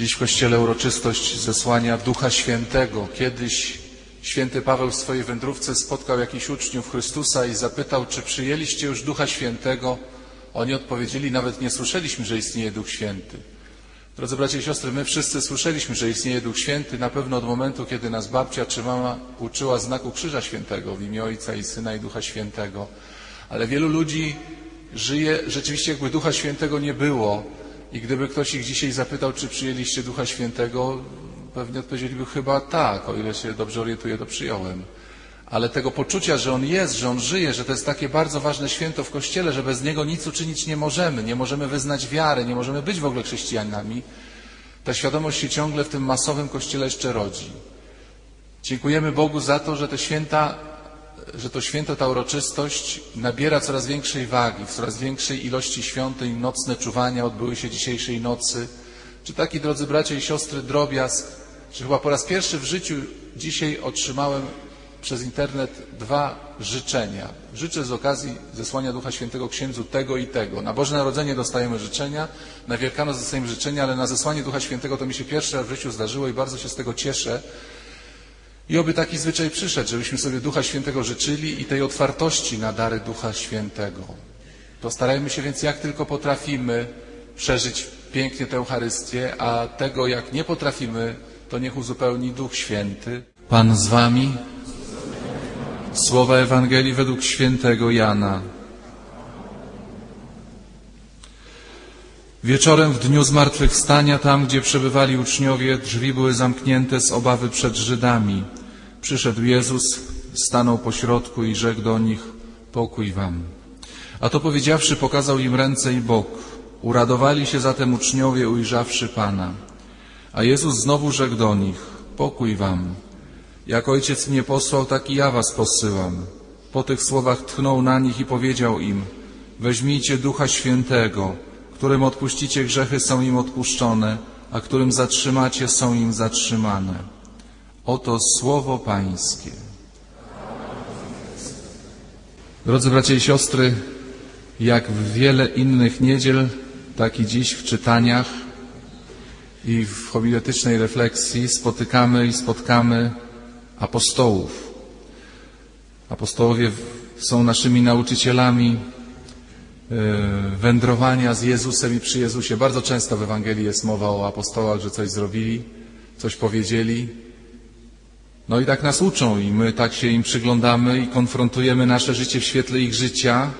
Dziś w Kościele uroczystość zesłania Ducha Świętego. Kiedyś święty Paweł w swojej wędrówce spotkał jakichś uczniów Chrystusa i zapytał, czy przyjęliście już Ducha Świętego? Oni odpowiedzieli, nawet nie słyszeliśmy, że istnieje Duch Święty. Drodzy bracia i siostry, my wszyscy słyszeliśmy, że istnieje Duch Święty, na pewno od momentu, kiedy nas babcia czy mama uczyła znaku Krzyża Świętego w imię Ojca i Syna i Ducha Świętego. Ale wielu ludzi żyje rzeczywiście, jakby Ducha Świętego nie było. I gdyby ktoś ich dzisiaj zapytał, czy przyjęliście Ducha Świętego, pewnie odpowiedzieliby chyba tak, o ile się dobrze orientuję, to przyjąłem. Ale tego poczucia, że On jest, że On żyje, że to jest takie bardzo ważne święto w Kościele, że bez Niego nic uczynić nie możemy, nie możemy wyznać wiary, nie możemy być w ogóle chrześcijanami, ta świadomość się ciągle w tym masowym Kościele jeszcze rodzi. Dziękujemy Bogu za to, że te święta, że to święto, ta uroczystość nabiera coraz większej wagi, w coraz większej ilości świątyń, nocne czuwania odbyły się dzisiejszej nocy. Czy taki, drodzy bracia i siostry, drobiazg, że chyba po raz pierwszy w życiu dzisiaj otrzymałem przez internet dwa życzenia. Życzę z okazji zesłania Ducha Świętego księdzu tego i tego. Na Boże Narodzenie dostajemy życzenia, na Wielkanoc dostajemy życzenia, ale na zesłanie Ducha Świętego to mi się pierwszy raz w życiu zdarzyło i bardzo się z tego cieszę. I oby taki zwyczaj przyszedł, żebyśmy sobie Ducha Świętego życzyli i tej otwartości na dary Ducha Świętego. Postarajmy się więc jak tylko potrafimy przeżyć pięknie tę Eucharystię, a tego jak nie potrafimy, to niech uzupełni Duch Święty. Pan z Wami. Słowa Ewangelii według świętego Jana. Wieczorem w dniu zmartwychwstania, tam gdzie przebywali uczniowie, drzwi były zamknięte z obawy przed Żydami. Przyszedł Jezus, stanął pośrodku i rzekł do nich, pokój wam. A to powiedziawszy, pokazał im ręce i bok. Uradowali się zatem uczniowie, ujrzawszy Pana. A Jezus znowu rzekł do nich, pokój wam. Jak ojciec mnie posłał, tak i ja was posyłam. Po tych słowach tchnął na nich i powiedział im, weźmijcie Ducha Świętego, którym odpuścicie grzechy są im odpuszczone, a którym zatrzymacie są im zatrzymane. Oto słowo Pańskie. Drodzy bracia i siostry, jak w wiele innych niedziel, tak i dziś w czytaniach i w homiletycznej refleksji spotykamy i spotkamy apostołów. Apostołowie są naszymi nauczycielami e, wędrowania z Jezusem i przy Jezusie. Bardzo często w Ewangelii jest mowa o apostołach, że coś zrobili, coś powiedzieli. No i tak nas uczą i my tak się im przyglądamy i konfrontujemy nasze życie w świetle ich życia.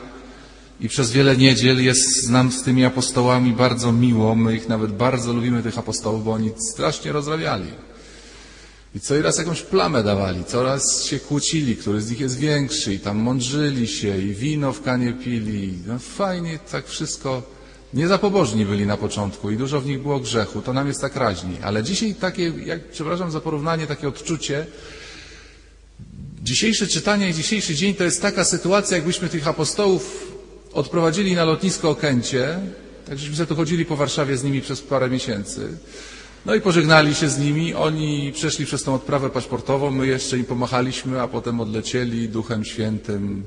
I przez wiele niedziel jest nam z tymi apostołami bardzo miło. My ich nawet bardzo lubimy, tych apostołów, bo oni strasznie rozrabiali. I co i raz jakąś plamę dawali, coraz się kłócili, który z nich jest większy i tam mądrzyli się i wino w kanie pili. No fajnie tak wszystko. Niezapobożni byli na początku i dużo w nich było grzechu, to nam jest tak raźniej. Ale dzisiaj takie, jak, przepraszam za porównanie, takie odczucie, dzisiejsze czytanie i dzisiejszy dzień to jest taka sytuacja, jakbyśmy tych apostołów odprowadzili na lotnisko Okęcie, tak żeśmy sobie tu chodzili po Warszawie z nimi przez parę miesięcy. No i pożegnali się z nimi. Oni przeszli przez tą odprawę paszportową, my jeszcze im pomachaliśmy, a potem odlecieli Duchem Świętym.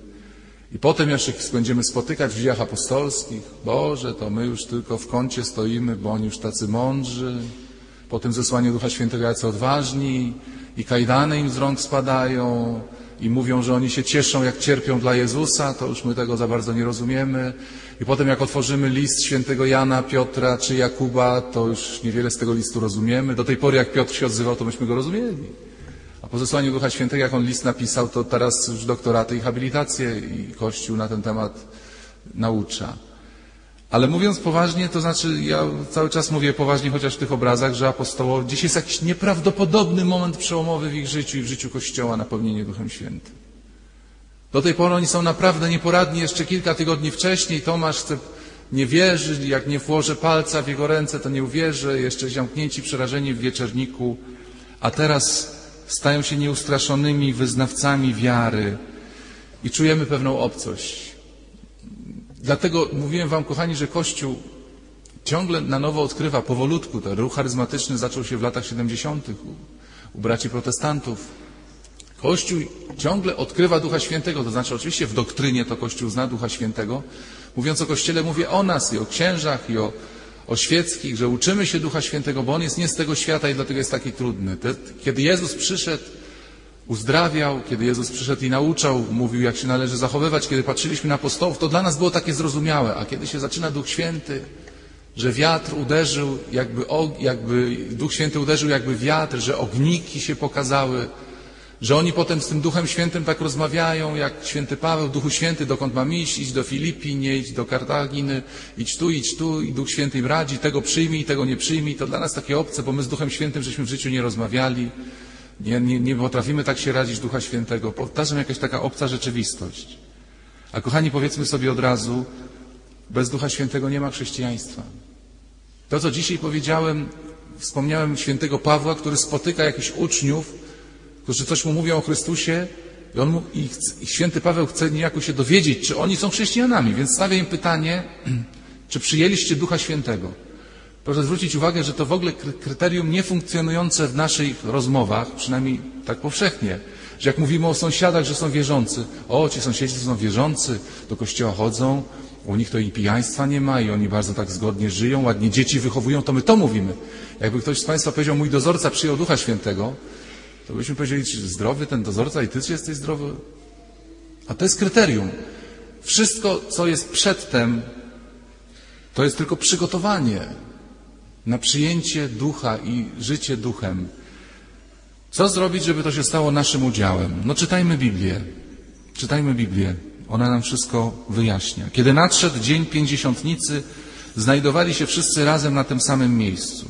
I potem jeszcze ich będziemy spotykać w dziejach apostolskich. Boże, to my już tylko w kącie stoimy, bo oni już tacy mądrzy. Po tym zesłaniu Ducha Świętego jacy odważni i kajdany im z rąk spadają i mówią, że oni się cieszą, jak cierpią dla Jezusa, to już my tego za bardzo nie rozumiemy. I potem jak otworzymy list świętego Jana, Piotra czy Jakuba, to już niewiele z tego listu rozumiemy. Do tej pory jak Piotr się odzywał, to myśmy go rozumieli. Po Ducha Świętego, jak on list napisał, to teraz już doktoraty i habilitacje i Kościół na ten temat naucza. Ale mówiąc poważnie, to znaczy ja cały czas mówię poważnie, chociaż w tych obrazach, że apostołowie, dziś jest jakiś nieprawdopodobny moment przełomowy w ich życiu i w życiu Kościoła, napełnienie Duchem Świętym. Do tej pory oni są naprawdę nieporadni. Jeszcze kilka tygodni wcześniej Tomasz chce, nie wierzy, jak nie włożę palca w jego ręce, to nie uwierzy. Jeszcze zamknięci, przerażeni w wieczerniku. A teraz stają się nieustraszonymi wyznawcami wiary i czujemy pewną obcość. Dlatego mówiłem Wam, kochani, że Kościół ciągle na nowo odkrywa powolutku. Ten ruch charyzmatyczny zaczął się w latach 70. u, u braci protestantów. Kościół ciągle odkrywa Ducha Świętego, to znaczy oczywiście w doktrynie to Kościół zna Ducha Świętego. Mówiąc o Kościele mówię o nas i o księżach i o o świeckich, że uczymy się Ducha Świętego, bo On jest nie z tego świata i dlatego jest taki trudny. Kiedy Jezus przyszedł, uzdrawiał, kiedy Jezus przyszedł i nauczał, mówił, jak się należy zachowywać, kiedy patrzyliśmy na apostołów, to dla nas było takie zrozumiałe, a kiedy się zaczyna Duch Święty, że wiatr uderzył, jakby, jakby Duch Święty uderzył jakby wiatr, że ogniki się pokazały, że oni potem z tym Duchem Świętym tak rozmawiają, jak święty Paweł, Duchu Święty, dokąd mam iść, idź do Filipi, nie do Kartaginy, idź tu, idź tu i Duch Święty im radzi, tego przyjmij, tego nie przyjmij. To dla nas takie obce, bo my z Duchem Świętym żeśmy w życiu nie rozmawiali, nie, nie, nie potrafimy tak się radzić Ducha Świętego. Powtarzam jakaś taka obca rzeczywistość. A kochani, powiedzmy sobie od razu, bez Ducha Świętego nie ma chrześcijaństwa. To, co dzisiaj powiedziałem, wspomniałem świętego Pawła, który spotyka jakichś uczniów, którzy coś mu mówią o Chrystusie i, on mu, i, i święty Paweł chce niejako się dowiedzieć, czy oni są chrześcijanami, więc stawia im pytanie, czy przyjęliście Ducha Świętego. Proszę zwrócić uwagę, że to w ogóle kryterium niefunkcjonujące w naszych rozmowach, przynajmniej tak powszechnie, że jak mówimy o sąsiadach, że są wierzący, o, ci sąsiedzi są wierzący, do kościoła chodzą, u nich to i pijaństwa nie ma i oni bardzo tak zgodnie żyją, ładnie dzieci wychowują, to my to mówimy. Jakby ktoś z Państwa powiedział, mój dozorca przyjął Ducha Świętego, to byśmy powiedzieli, czy zdrowy ten dozorca i Ty czy jesteś zdrowy? A to jest kryterium. Wszystko, co jest przedtem, to jest tylko przygotowanie na przyjęcie ducha i życie duchem. Co zrobić, żeby to się stało naszym udziałem? No czytajmy Biblię. Czytajmy Biblię. Ona nam wszystko wyjaśnia. Kiedy nadszedł dzień pięćdziesiątnicy, znajdowali się wszyscy razem na tym samym miejscu.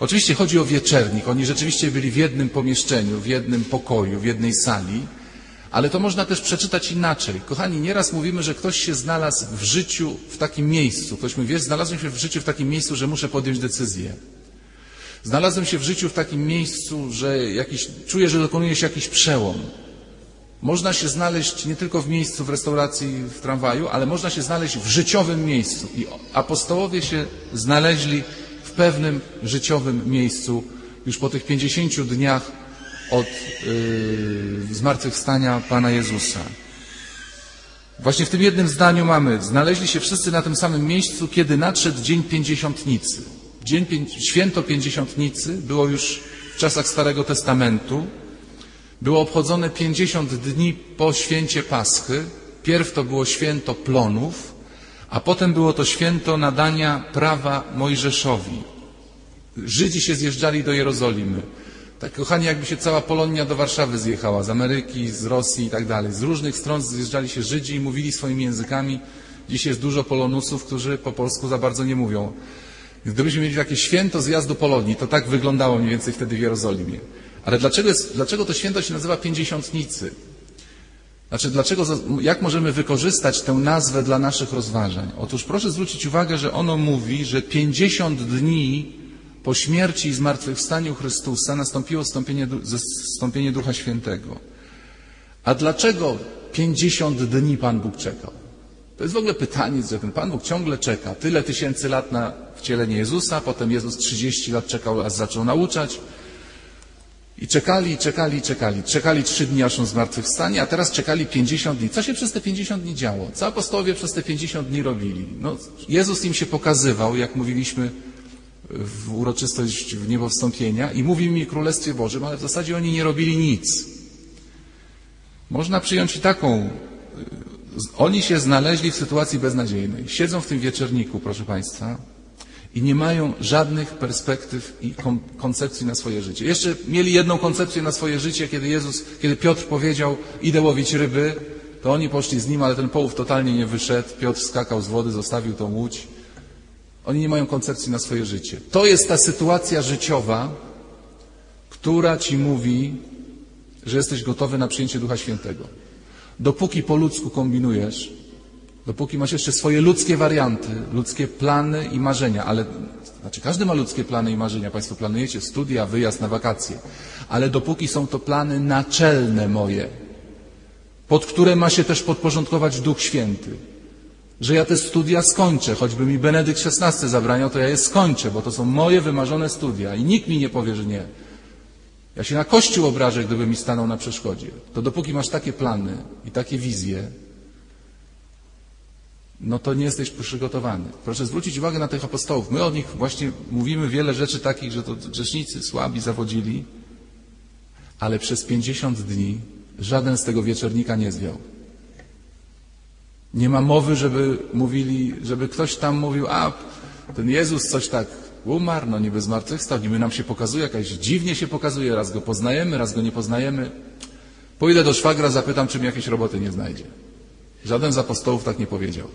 Oczywiście chodzi o wieczernik. Oni rzeczywiście byli w jednym pomieszczeniu, w jednym pokoju, w jednej sali, ale to można też przeczytać inaczej. Kochani, nieraz mówimy, że ktoś się znalazł w życiu w takim miejscu. Ktoś mówi, wiesz, znalazłem się w życiu w takim miejscu, że muszę podjąć decyzję. Znalazłem się w życiu w takim miejscu, że jakiś, czuję, że dokonuje się jakiś przełom. Można się znaleźć nie tylko w miejscu, w restauracji, w tramwaju, ale można się znaleźć w życiowym miejscu. I apostołowie się znaleźli pewnym życiowym miejscu już po tych 50 dniach od yy, zmartwychwstania Pana Jezusa. Właśnie w tym jednym zdaniu mamy, znaleźli się wszyscy na tym samym miejscu, kiedy nadszedł Dzień Pięćdziesiątnicy. Dzień, święto Pięćdziesiątnicy było już w czasach Starego Testamentu. Było obchodzone 50 dni po święcie Paschy. Pierw to było święto plonów, a potem było to święto nadania prawa Mojżeszowi. Żydzi się zjeżdżali do Jerozolimy. Tak, kochani, jakby się cała Polonia do Warszawy zjechała, z Ameryki, z Rosji i tak dalej. Z różnych stron zjeżdżali się Żydzi i mówili swoimi językami. Dziś jest dużo Polonusów, którzy po polsku za bardzo nie mówią. Gdybyśmy mieli takie święto zjazdu Polonii, to tak wyglądało mniej więcej wtedy w Jerozolimie. Ale dlaczego, jest, dlaczego to święto się nazywa Pięćdziesiątnicy? Znaczy, dlaczego, jak możemy wykorzystać tę nazwę dla naszych rozważań? Otóż proszę zwrócić uwagę, że ono mówi, że 50 dni po śmierci i zmartwychwstaniu Chrystusa nastąpiło zstąpienie, zstąpienie Ducha Świętego. A dlaczego 50 dni Pan Bóg czekał? To jest w ogóle pytanie, że ten Pan Bóg ciągle czeka. Tyle tysięcy lat na wcielenie Jezusa, potem Jezus 30 lat czekał, aż zaczął nauczać. I czekali, i czekali, i czekali. Czekali trzy dni, aż on zmartwychwstanie, a teraz czekali 50 dni. Co się przez te 50 dni działo? Co apostołowie przez te 50 dni robili? No, Jezus im się pokazywał, jak mówiliśmy w uroczystość w niebo wstąpienia i mówił mi Królestwie Bożym, ale w zasadzie oni nie robili nic. Można przyjąć i taką. Oni się znaleźli w sytuacji beznadziejnej. Siedzą w tym wieczerniku, proszę Państwa, i nie mają żadnych perspektyw i koncepcji na swoje życie. Jeszcze mieli jedną koncepcję na swoje życie, kiedy Jezus, kiedy Piotr powiedział, idę łowić ryby, to oni poszli z nim, ale ten połów totalnie nie wyszedł. Piotr skakał z wody, zostawił tą łódź. Oni nie mają koncepcji na swoje życie. To jest ta sytuacja życiowa, która ci mówi, że jesteś gotowy na przyjęcie Ducha Świętego. Dopóki po ludzku kombinujesz, dopóki masz jeszcze swoje ludzkie warianty, ludzkie plany i marzenia, ale znaczy każdy ma ludzkie plany i marzenia. Państwo planujecie studia, wyjazd na wakacje, ale dopóki są to plany naczelne moje, pod które ma się też podporządkować Duch Święty, że ja te studia skończę, choćby mi Benedykt XVI zabraniał, to ja je skończę, bo to są moje wymarzone studia i nikt mi nie powie, że nie. Ja się na Kościół obrażę, gdyby mi stanął na przeszkodzie. To dopóki masz takie plany i takie wizje, no to nie jesteś przygotowany. Proszę zwrócić uwagę na tych apostołów. My o nich właśnie mówimy wiele rzeczy takich, że to grzesznicy słabi zawodzili, ale przez 50 dni żaden z tego wieczornika nie zwiał. Nie ma mowy, żeby mówili, żeby ktoś tam mówił, a ten Jezus coś tak umarł, no niby zmartwychwstał, niby nam się pokazuje, jakaś dziwnie się pokazuje, raz go poznajemy, raz go nie poznajemy. Pójdę do szwagra, zapytam, czy mi jakieś roboty nie znajdzie. Żaden z apostołów tak nie powiedział.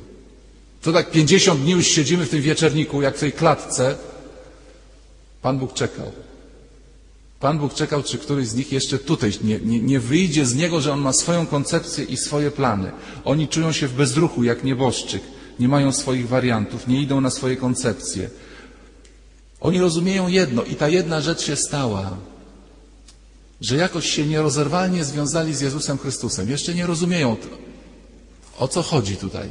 To tak 50 dni już siedzimy w tym wieczerniku, jak w tej klatce. Pan Bóg czekał. Pan Bóg czekał, czy któryś z nich jeszcze tutaj nie, nie, nie wyjdzie z niego, że on ma swoją koncepcję i swoje plany. Oni czują się w bezruchu, jak nieboszczyk. Nie mają swoich wariantów, nie idą na swoje koncepcje. Oni rozumieją jedno i ta jedna rzecz się stała, że jakoś się nierozerwalnie związali z Jezusem Chrystusem. Jeszcze nie rozumieją, o co chodzi tutaj.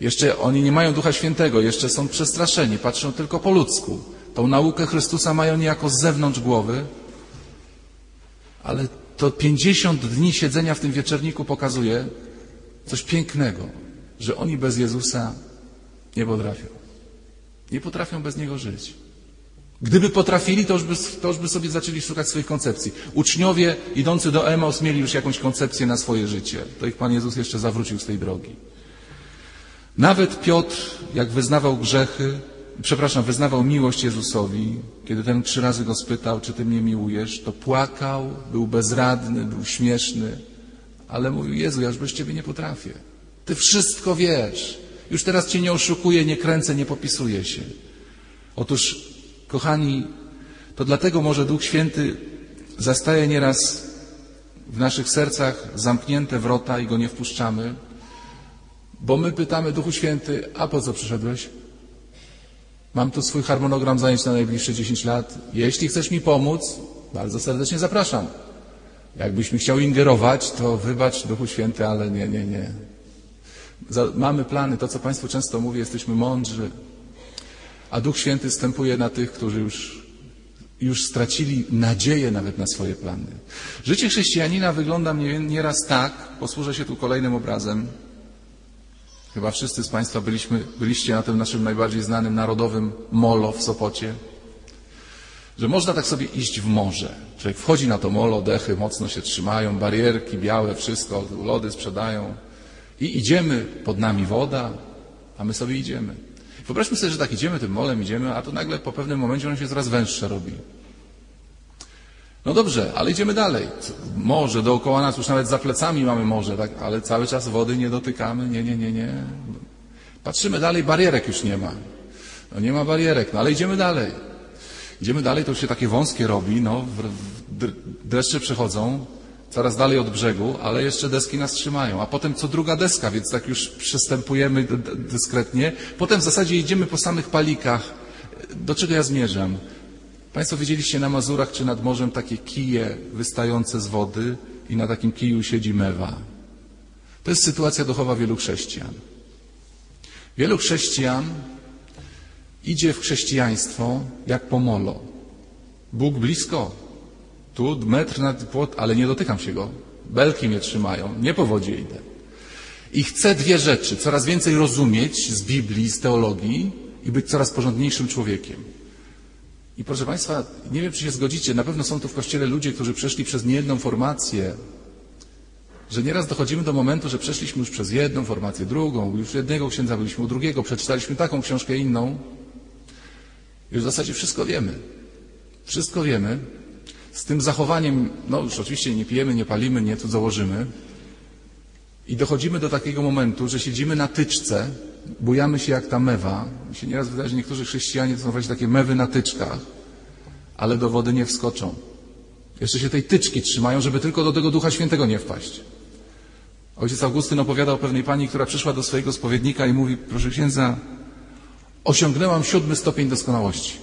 Jeszcze oni nie mają Ducha Świętego, jeszcze są przestraszeni, patrzą tylko po ludzku. Tą naukę Chrystusa mają niejako z zewnątrz głowy, ale to 50 dni siedzenia w tym wieczerniku pokazuje coś pięknego, że oni bez Jezusa nie potrafią. Nie potrafią bez Niego żyć. Gdyby potrafili, to już, by, to już by sobie zaczęli szukać swoich koncepcji. Uczniowie idący do Emaus mieli już jakąś koncepcję na swoje życie. To ich Pan Jezus jeszcze zawrócił z tej drogi. Nawet Piotr, jak wyznawał grzechy, przepraszam, wyznawał miłość Jezusowi, kiedy ten trzy razy go spytał, czy ty mnie miłujesz, to płakał, był bezradny, był śmieszny, ale mówił, Jezu, ja już bez ciebie nie potrafię. Ty wszystko wiesz. Już teraz cię nie oszukuję, nie kręcę, nie popisuję się. Otóż, kochani, to dlatego może Duch Święty zastaje nieraz w naszych sercach zamknięte wrota i go nie wpuszczamy, bo my pytamy Duchu Święty, a po co przyszedłeś? Mam tu swój harmonogram zajęć na najbliższe 10 lat. Jeśli chcesz mi pomóc, bardzo serdecznie zapraszam. Jakbyś mi chciał ingerować, to wybacz Duchu Święty, ale nie, nie, nie. Mamy plany, to co Państwu często mówię, jesteśmy mądrzy, a Duch Święty stępuje na tych, którzy już, już stracili nadzieję nawet na swoje plany. Życie chrześcijanina wygląda nieraz tak, posłużę się tu kolejnym obrazem, Chyba wszyscy z Państwa byliśmy, byliście na tym naszym najbardziej znanym narodowym molo w Sopocie, że można tak sobie iść w morze. Człowiek wchodzi na to molo, dechy mocno się trzymają, barierki białe, wszystko, lody sprzedają i idziemy, pod nami woda, a my sobie idziemy. Wyobraźmy sobie, że tak idziemy tym molem, idziemy, a to nagle po pewnym momencie on się coraz węższe robi. No dobrze, ale idziemy dalej. Morze dookoła nas, już nawet za plecami mamy morze, tak? ale cały czas wody nie dotykamy. Nie, nie, nie, nie. Patrzymy dalej, barierek już nie ma. No nie ma barierek, no ale idziemy dalej. Idziemy dalej, to już się takie wąskie robi, no, dreszcze przechodzą coraz dalej od brzegu, ale jeszcze deski nas trzymają. A potem co druga deska, więc tak już przystępujemy dyskretnie. Potem w zasadzie idziemy po samych palikach. Do czego ja zmierzam? Państwo widzieliście na Mazurach czy nad morzem takie kije wystające z wody i na takim kiju siedzi mewa. To jest sytuacja duchowa wielu chrześcijan. Wielu chrześcijan idzie w chrześcijaństwo jak po molo. Bóg blisko. Tu metr nad płot, ale nie dotykam się go. Belki mnie trzymają, nie po wodzie idę. I chcę dwie rzeczy. Coraz więcej rozumieć z Biblii, z teologii i być coraz porządniejszym człowiekiem. I proszę Państwa, nie wiem, czy się zgodzicie, na pewno są tu w Kościele ludzie, którzy przeszli przez niejedną formację, że nieraz dochodzimy do momentu, że przeszliśmy już przez jedną formację, drugą, już jednego księdza byliśmy u drugiego, przeczytaliśmy taką książkę inną. Już w zasadzie wszystko wiemy. Wszystko wiemy. Z tym zachowaniem, no już oczywiście nie pijemy, nie palimy, nie cudzołożymy. I dochodzimy do takiego momentu, że siedzimy na tyczce, bujamy się jak ta mewa. Mi się nieraz wydaje, że niektórzy chrześcijanie to są właśnie takie mewy na tyczkach, ale do wody nie wskoczą. Jeszcze się tej tyczki trzymają, żeby tylko do tego Ducha Świętego nie wpaść. Ojciec Augustyn opowiadał o pewnej pani, która przyszła do swojego spowiednika i mówi, proszę księdza, osiągnęłam siódmy stopień doskonałości.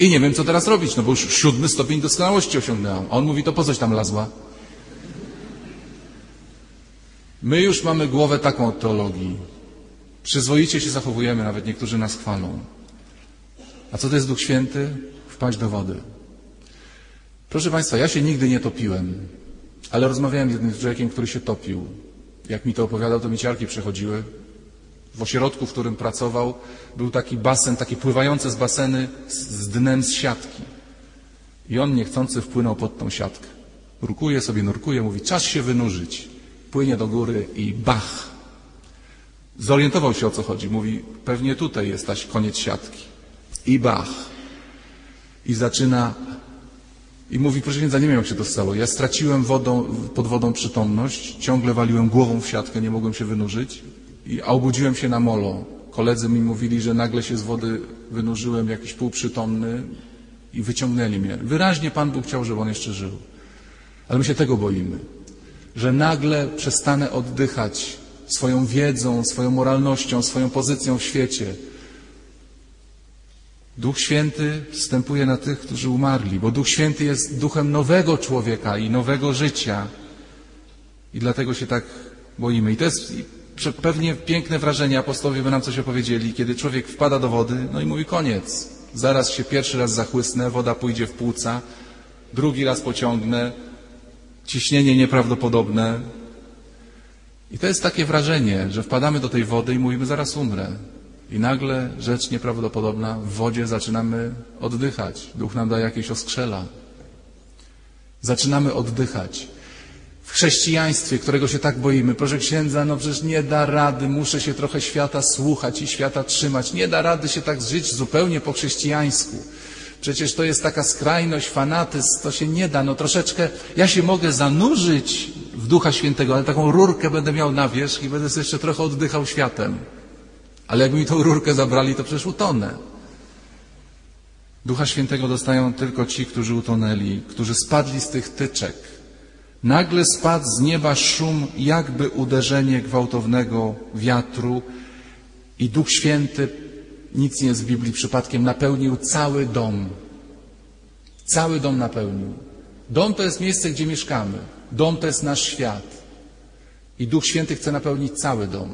I nie wiem, co teraz robić, no bo już siódmy stopień doskonałości osiągnęłam. A on mówi, to po coś tam lazła? My już mamy głowę taką od teologii. Przyzwoicie się zachowujemy, nawet niektórzy nas chwalą. A co to jest Duch Święty? Wpaść do wody. Proszę Państwa, ja się nigdy nie topiłem, ale rozmawiałem z jednym człowiekiem, który się topił. Jak mi to opowiadał, to mi ciarki przechodziły. W ośrodku, w którym pracował, był taki basen, takie pływające z baseny z, dnem z siatki. I on niechcący wpłynął pod tą siatkę. Nurkuje sobie, nurkuje, mówi, czas się wynurzyć. Płynie do góry i bach. Zorientował się o co chodzi. Mówi, pewnie tutaj jest taś koniec siatki. I bach. I zaczyna i mówi, proszę księdza, nie wiem jak się to stało. Ja straciłem wodą, pod wodą przytomność, ciągle waliłem głową w siatkę, nie mogłem się wynurzyć, i, a obudziłem się na molo. Koledzy mi mówili, że nagle się z wody wynurzyłem jakiś półprzytomny i wyciągnęli mnie. Wyraźnie Pan Bóg chciał, żeby on jeszcze żył. Ale my się tego boimy, że nagle przestanę oddychać swoją wiedzą, swoją moralnością, swoją pozycją w świecie, Duch Święty wstępuje na tych, którzy umarli, bo Duch Święty jest duchem nowego człowieka i nowego życia. I dlatego się tak boimy. I to jest pewnie piękne wrażenie, apostołowie by nam coś opowiedzieli, kiedy człowiek wpada do wody, no i mówi koniec. Zaraz się pierwszy raz zachłysnę, woda pójdzie w płuca, drugi raz pociągnę, ciśnienie nieprawdopodobne. I to jest takie wrażenie, że wpadamy do tej wody i mówimy, zaraz umrę. I nagle rzecz nieprawdopodobna, w wodzie zaczynamy oddychać. Duch nam daje jakieś oskrzela. Zaczynamy oddychać. W chrześcijaństwie, którego się tak boimy, proszę księdza, no przecież nie da rady, muszę się trochę świata słuchać i świata trzymać. Nie da rady się tak żyć zupełnie po chrześcijańsku. Przecież to jest taka skrajność, fanatyzm, to się nie da. No troszeczkę, ja się mogę zanurzyć w Ducha Świętego, ale taką rurkę będę miał na wierzch i będę sobie jeszcze trochę oddychał światem. Ale jakby mi tą rurkę zabrali, to przecież utonę. Ducha Świętego dostają tylko ci, którzy utonęli, którzy spadli z tych tyczek. Nagle spadł z nieba szum, jakby uderzenie gwałtownego wiatru i Duch Święty, nic nie jest w Biblii przypadkiem, napełnił cały dom. Cały dom napełnił. Dom to jest miejsce, gdzie mieszkamy. Dom to jest nasz świat. I Duch Święty chce napełnić cały dom.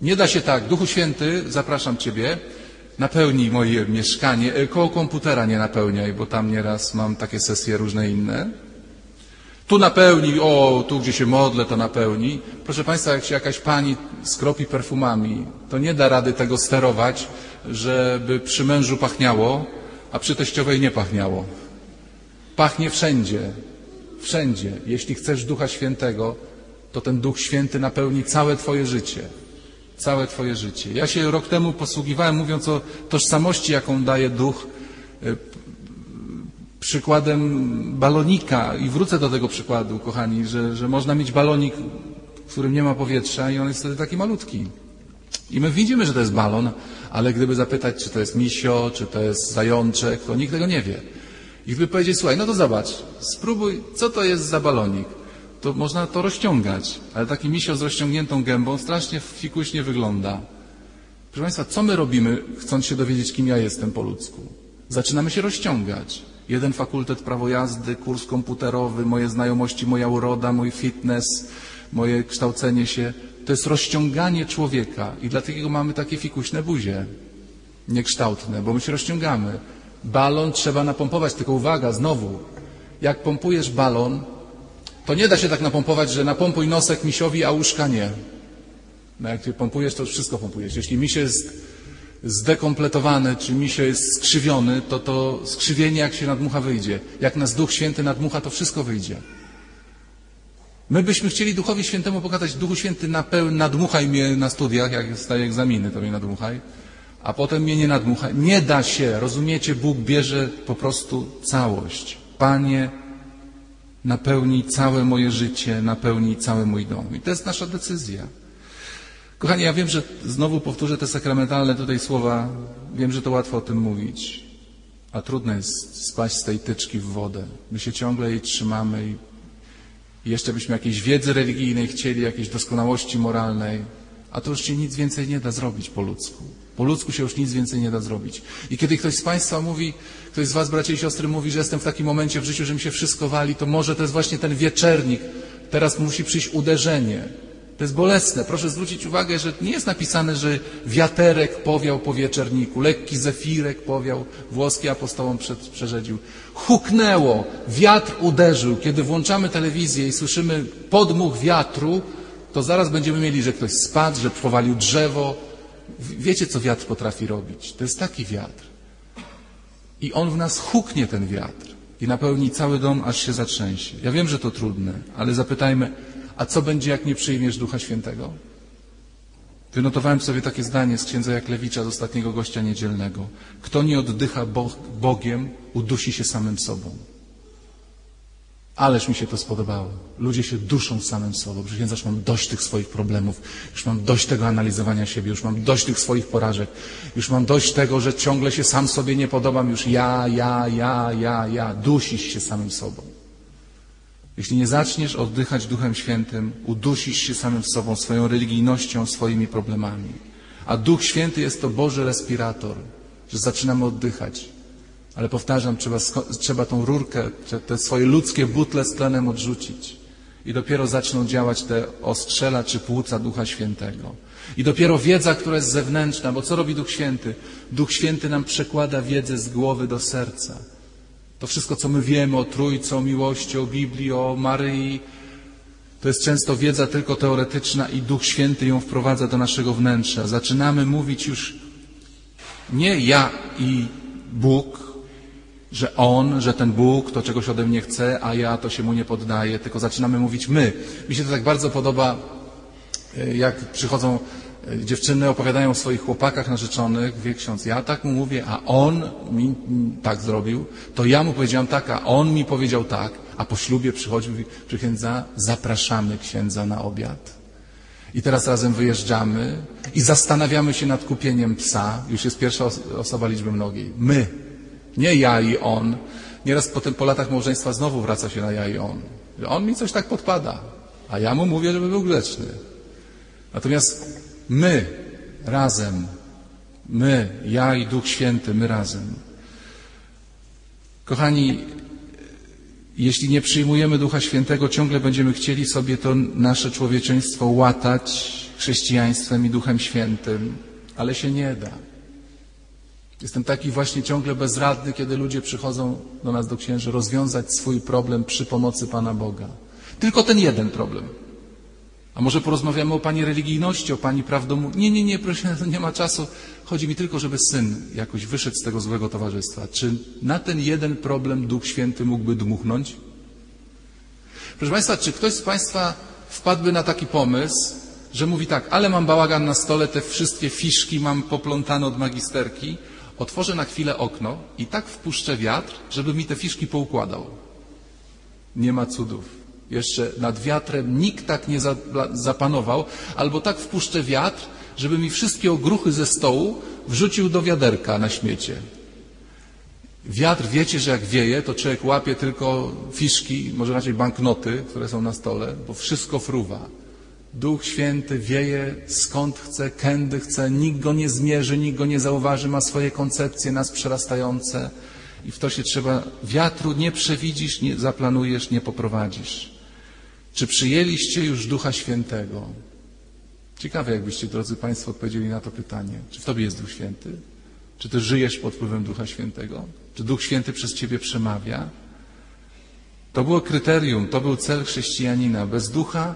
Nie da się tak. Duchu Święty, zapraszam Ciebie, napełnij moje mieszkanie. E, koło komputera nie napełniaj, bo tam nieraz mam takie sesje różne inne. Tu napełnij, o, tu gdzie się modlę, to napełnij. Proszę Państwa, jak się jakaś pani skropi perfumami, to nie da rady tego sterować, żeby przy mężu pachniało, a przy teściowej nie pachniało. Pachnie wszędzie. Wszędzie. Jeśli chcesz Ducha Świętego, to ten Duch Święty napełni całe Twoje życie całe Twoje życie. Ja się rok temu posługiwałem, mówiąc o tożsamości, jaką daje duch, e, przykładem balonika i wrócę do tego przykładu, kochani, że, że można mieć balonik, w którym nie ma powietrza i on jest wtedy taki malutki. I my widzimy, że to jest balon, ale gdyby zapytać, czy to jest misio, czy to jest zajączek, to nikt tego nie wie. I gdyby powiedzieć, słuchaj, no to zobacz, spróbuj, co to jest za balonik to można to rozciągać, ale taki misio z rozciągniętą gębą strasznie fikuśnie wygląda. Proszę Państwa, co my robimy, chcąc się dowiedzieć, kim ja jestem po ludzku? Zaczynamy się rozciągać. Jeden fakultet prawo jazdy, kurs komputerowy, moje znajomości, moja uroda, mój fitness, moje kształcenie się. To jest rozciąganie człowieka i dlatego mamy takie fikuśne buzie, niekształtne, bo my się rozciągamy. Balon trzeba napompować, tylko uwaga, znowu, jak pompujesz balon, to nie da się tak napompować, że napompuj nosek misiowi, a łóżka nie. No jak ty pompujesz, to wszystko pompujesz. Jeśli misie jest zdekompletowany, czy misie jest skrzywiony, to to skrzywienie jak się nadmucha wyjdzie. Jak nas Duch Święty nadmucha, to wszystko wyjdzie. My byśmy chcieli Duchowi Świętemu pokazać, Duchu Święty napeł, nadmuchaj mnie na studiach, jak staję egzaminy, to mnie nadmuchaj, a potem mnie nie nadmuchaj. Nie da się, rozumiecie, Bóg bierze po prostu całość. Panie, napełni całe moje życie, napełni cały mój dom. I to jest nasza decyzja. Kochani, ja wiem, że znowu powtórzę te sakramentalne tutaj słowa. Wiem, że to łatwo o tym mówić, a trudno jest spaść z tej tyczki w wodę. My się ciągle jej trzymamy i jeszcze byśmy jakiejś wiedzy religijnej chcieli, jakiejś doskonałości moralnej, a to już się nic więcej nie da zrobić po ludzku. Po ludzku się już nic więcej nie da zrobić. I kiedy ktoś z Państwa mówi, ktoś z Was, bracia i siostry, mówi, że jestem w takim momencie w życiu, że mi się wszystko wali, to może to jest właśnie ten wieczernik. Teraz musi przyjść uderzenie. To jest bolesne. Proszę zwrócić uwagę, że nie jest napisane, że wiaterek powiał po wieczerniku, lekki zefirek powiał, włoski apostołom przed, przerzedził. Huknęło, wiatr uderzył. Kiedy włączamy telewizję i słyszymy podmuch wiatru, to zaraz będziemy mieli, że ktoś spadł, że powalił drzewo. Wiecie, co wiatr potrafi robić? To jest taki wiatr. I on w nas huknie ten wiatr i napełni cały dom, aż się zatrzęsie. Ja wiem, że to trudne, ale zapytajmy, a co będzie, jak nie przyjmiesz Ducha Świętego? Wynotowałem sobie takie zdanie z księdza Jaklewicza, z ostatniego gościa niedzielnego. Kto nie oddycha Bogiem, udusi się samym sobą. Ależ mi się to spodobało. Ludzie się duszą samym sobą. Przysiędza, już mam dość tych swoich problemów, już mam dość tego analizowania siebie, już mam dość tych swoich porażek, już mam dość tego, że ciągle się sam sobie nie podobam, już ja, ja, ja, ja, ja. Dusisz się samym sobą. Jeśli nie zaczniesz oddychać Duchem Świętym, udusisz się samym sobą, swoją religijnością, swoimi problemami. A Duch Święty jest to Boży respirator, że zaczynamy oddychać. Ale powtarzam, trzeba, trzeba tą rurkę, te swoje ludzkie butle z tlenem odrzucić. I dopiero zaczną działać te ostrzela czy płuca Ducha Świętego. I dopiero wiedza, która jest zewnętrzna, bo co robi Duch Święty? Duch Święty nam przekłada wiedzę z głowy do serca. To wszystko, co my wiemy o Trójcy, o miłości, o Biblii, o Maryi, to jest często wiedza tylko teoretyczna i Duch Święty ją wprowadza do naszego wnętrza. Zaczynamy mówić już nie ja i Bóg, że On, że ten Bóg to czegoś ode mnie chce, a ja to się Mu nie poddaję, tylko zaczynamy mówić my. Mi się to tak bardzo podoba, e, jak przychodzą e, dziewczyny, opowiadają o swoich chłopakach narzeczonych, wie ksiądz, ja tak mu mówię, a on mi tak zrobił, to ja mu powiedziałam tak, a on mi powiedział tak, a po ślubie przychodził przy księdza, zapraszamy księdza na obiad. I teraz razem wyjeżdżamy i zastanawiamy się nad kupieniem psa. Już jest pierwsza osoba liczby mnogiej. My, nie ja i on. Nieraz potem po latach małżeństwa znowu wraca się na ja i on. On mi coś tak podpada, a ja mu mówię, żeby był grzeczny. Natomiast my razem, my, ja i Duch Święty, my razem. Kochani, jeśli nie przyjmujemy Ducha Świętego, ciągle będziemy chcieli sobie to nasze człowieczeństwo łatać chrześcijaństwem i Duchem Świętym, ale się nie da. Jestem taki właśnie ciągle bezradny, kiedy ludzie przychodzą do nas, do księży, rozwiązać swój problem przy pomocy Pana Boga. Tylko ten jeden problem. A może porozmawiamy o Pani religijności, o Pani prawdomu? Nie, nie, nie, proszę, nie ma czasu. Chodzi mi tylko, żeby syn jakoś wyszedł z tego złego towarzystwa. Czy na ten jeden problem Duch Święty mógłby dmuchnąć? Proszę Państwa, czy ktoś z Państwa wpadłby na taki pomysł, że mówi tak, ale mam bałagan na stole, te wszystkie fiszki mam poplątane od magisterki, otworzę na chwilę okno i tak wpuszczę wiatr, żeby mi te fiszki poukładał. Nie ma cudów. Jeszcze nad wiatrem nikt tak nie zapanował, albo tak wpuszczę wiatr, żeby mi wszystkie ogruchy ze stołu wrzucił do wiaderka na śmiecie. Wiatr, wiecie, że jak wieje, to człowiek łapie tylko fiszki, może raczej banknoty, które są na stole, bo wszystko fruwa. Duch Święty wieje skąd chce, kędy chce, nikt go nie zmierzy, nikt go nie zauważy, ma swoje koncepcje nas przerastające i w to się trzeba, wiatru nie przewidzisz, nie zaplanujesz, nie poprowadzisz. Czy przyjęliście już Ducha Świętego? Ciekawe, jakbyście, drodzy Państwo, odpowiedzieli na to pytanie. Czy w Tobie jest Duch Święty? Czy Ty żyjesz pod wpływem Ducha Świętego? Czy Duch Święty przez Ciebie przemawia? To było kryterium, to był cel chrześcijanina. Bez Ducha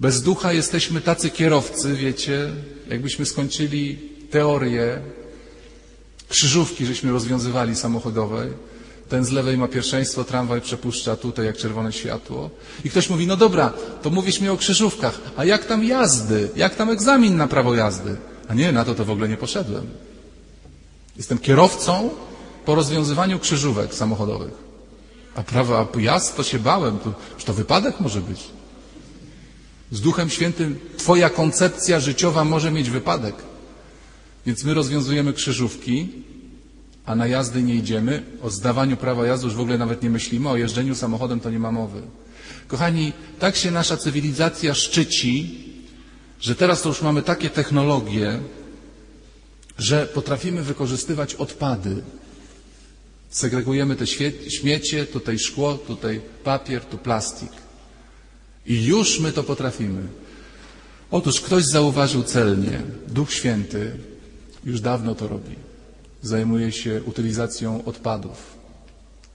bez ducha jesteśmy tacy kierowcy, wiecie, jakbyśmy skończyli teorię krzyżówki, żeśmy rozwiązywali samochodowej. Ten z lewej ma pierwszeństwo, tramwaj przepuszcza tutaj jak czerwone światło. I ktoś mówi, no dobra, to mówisz mi o krzyżówkach, a jak tam jazdy? Jak tam egzamin na prawo jazdy? A nie, na to to w ogóle nie poszedłem. Jestem kierowcą po rozwiązywaniu krzyżówek samochodowych. A prawo a jazd to się bałem, to, to wypadek może być. Z Duchem Świętym Twoja koncepcja życiowa może mieć wypadek. Więc my rozwiązujemy krzyżówki, a na jazdy nie idziemy. O zdawaniu prawa jazdy już w ogóle nawet nie myślimy, o jeżdżeniu samochodem to nie ma mowy. Kochani, tak się nasza cywilizacja szczyci, że teraz to już mamy takie technologie, że potrafimy wykorzystywać odpady. Segregujemy te śmiecie, tutaj szkło, tutaj papier, tu plastik. I już my to potrafimy. Otóż ktoś zauważył celnie, Duch Święty już dawno to robi. Zajmuje się utylizacją odpadów.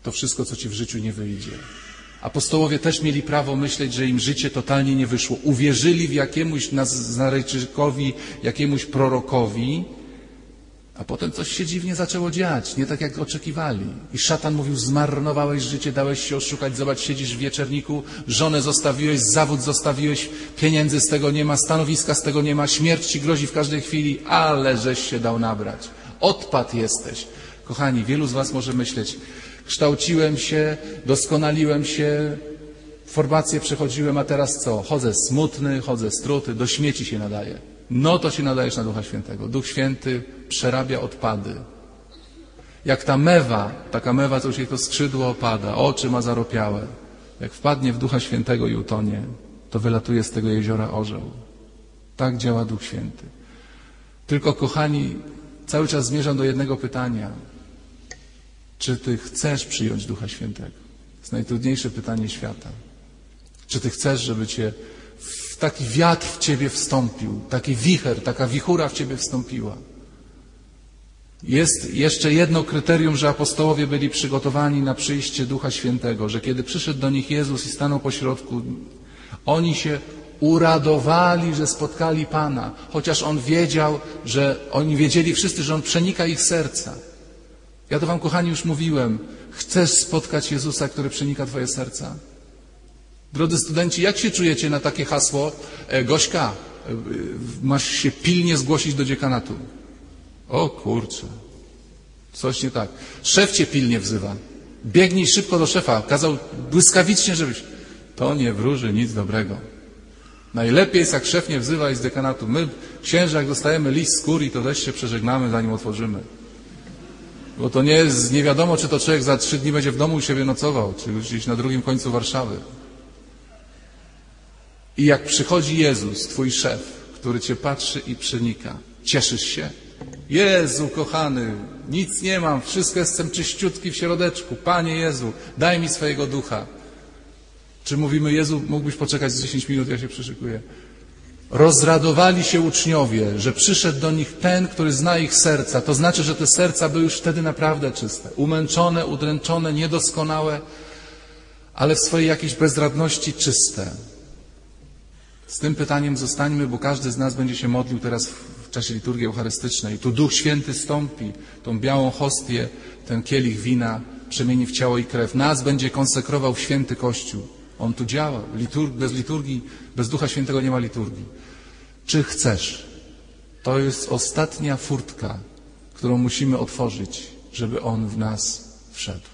To wszystko, co ci w życiu nie wyjdzie. Apostołowie też mieli prawo myśleć, że im życie totalnie nie wyszło. Uwierzyli w jakiemuś Nazarejczykowi, jakiemuś prorokowi, a potem coś się dziwnie zaczęło dziać, nie tak jak oczekiwali. I szatan mówił, zmarnowałeś życie, dałeś się oszukać, zobacz, siedzisz w wieczerniku, żonę zostawiłeś, zawód zostawiłeś, pieniędzy z tego nie ma, stanowiska z tego nie ma, śmierć ci grozi w każdej chwili, ale żeś się dał nabrać. Odpad jesteś. Kochani, wielu z was może myśleć, kształciłem się, doskonaliłem się, formację przechodziłem, a teraz co? Chodzę smutny, chodzę struty, do śmieci się nadaję. No to się nadajesz na Ducha Świętego. Duch Święty przerabia odpady. Jak ta mewa, taka mewa, co już jej to skrzydło opada, oczy ma zaropiałe. Jak wpadnie w Ducha Świętego i utonie, to wylatuje z tego jeziora orzeł. Tak działa Duch Święty. Tylko, kochani, cały czas zmierzam do jednego pytania. Czy Ty chcesz przyjąć Ducha Świętego? To jest najtrudniejsze pytanie świata. Czy Ty chcesz, żeby Cię taki wiatr w Ciebie wstąpił, taki wicher, taka wichura w Ciebie wstąpiła? Jest jeszcze jedno kryterium, że apostołowie byli przygotowani na przyjście Ducha Świętego, że kiedy przyszedł do nich Jezus i stanął pośrodku, oni się uradowali, że spotkali Pana, chociaż On wiedział, że oni wiedzieli wszyscy, że On przenika ich serca. Ja to Wam, kochani, już mówiłem. Chcesz spotkać Jezusa, który przenika Twoje serca? Drodzy studenci, jak się czujecie na takie hasło? E, Gośka, e, masz się pilnie zgłosić do dziekanatu. O kurczę, coś nie tak. Szef cię pilnie wzywa. Biegnij szybko do szefa. Kazał błyskawicznie, żebyś... To nie wróży nic dobrego. Najlepiej jest, jak szef nie wzywa i z dekanatu. My, księża, jak dostajemy list z kurii, to też się przeżegnamy, zanim otworzymy. Bo to nie jest, nie wiadomo, czy to człowiek za trzy dni będzie w domu u siebie nocował, czy gdzieś na drugim końcu Warszawy. I jak przychodzi Jezus, twój szef, który cię patrzy i przenika, cieszysz się? Jezu, kochany, nic nie mam, wszystko jestem czyściutki w środeczku. Panie Jezu, daj mi swojego ducha. Czy mówimy, Jezu, mógłbyś poczekać z 10 minut, ja się przyszykuję. Rozradowali się uczniowie, że przyszedł do nich ten, który zna ich serca. To znaczy, że te serca były już wtedy naprawdę czyste. Umęczone, udręczone, niedoskonałe, ale w swojej jakiejś bezradności czyste. Z tym pytaniem zostańmy, bo każdy z nas będzie się modlił teraz w czasie liturgii eucharystycznej. Tu Duch Święty stąpi, tą białą hostię, ten kielich wina przemieni w ciało i krew. Nas będzie konsekrował święty Kościół. On tu działa. Liturg, bez liturgii, bez Ducha Świętego nie ma liturgii. Czy chcesz? To jest ostatnia furtka, którą musimy otworzyć, żeby On w nas wszedł.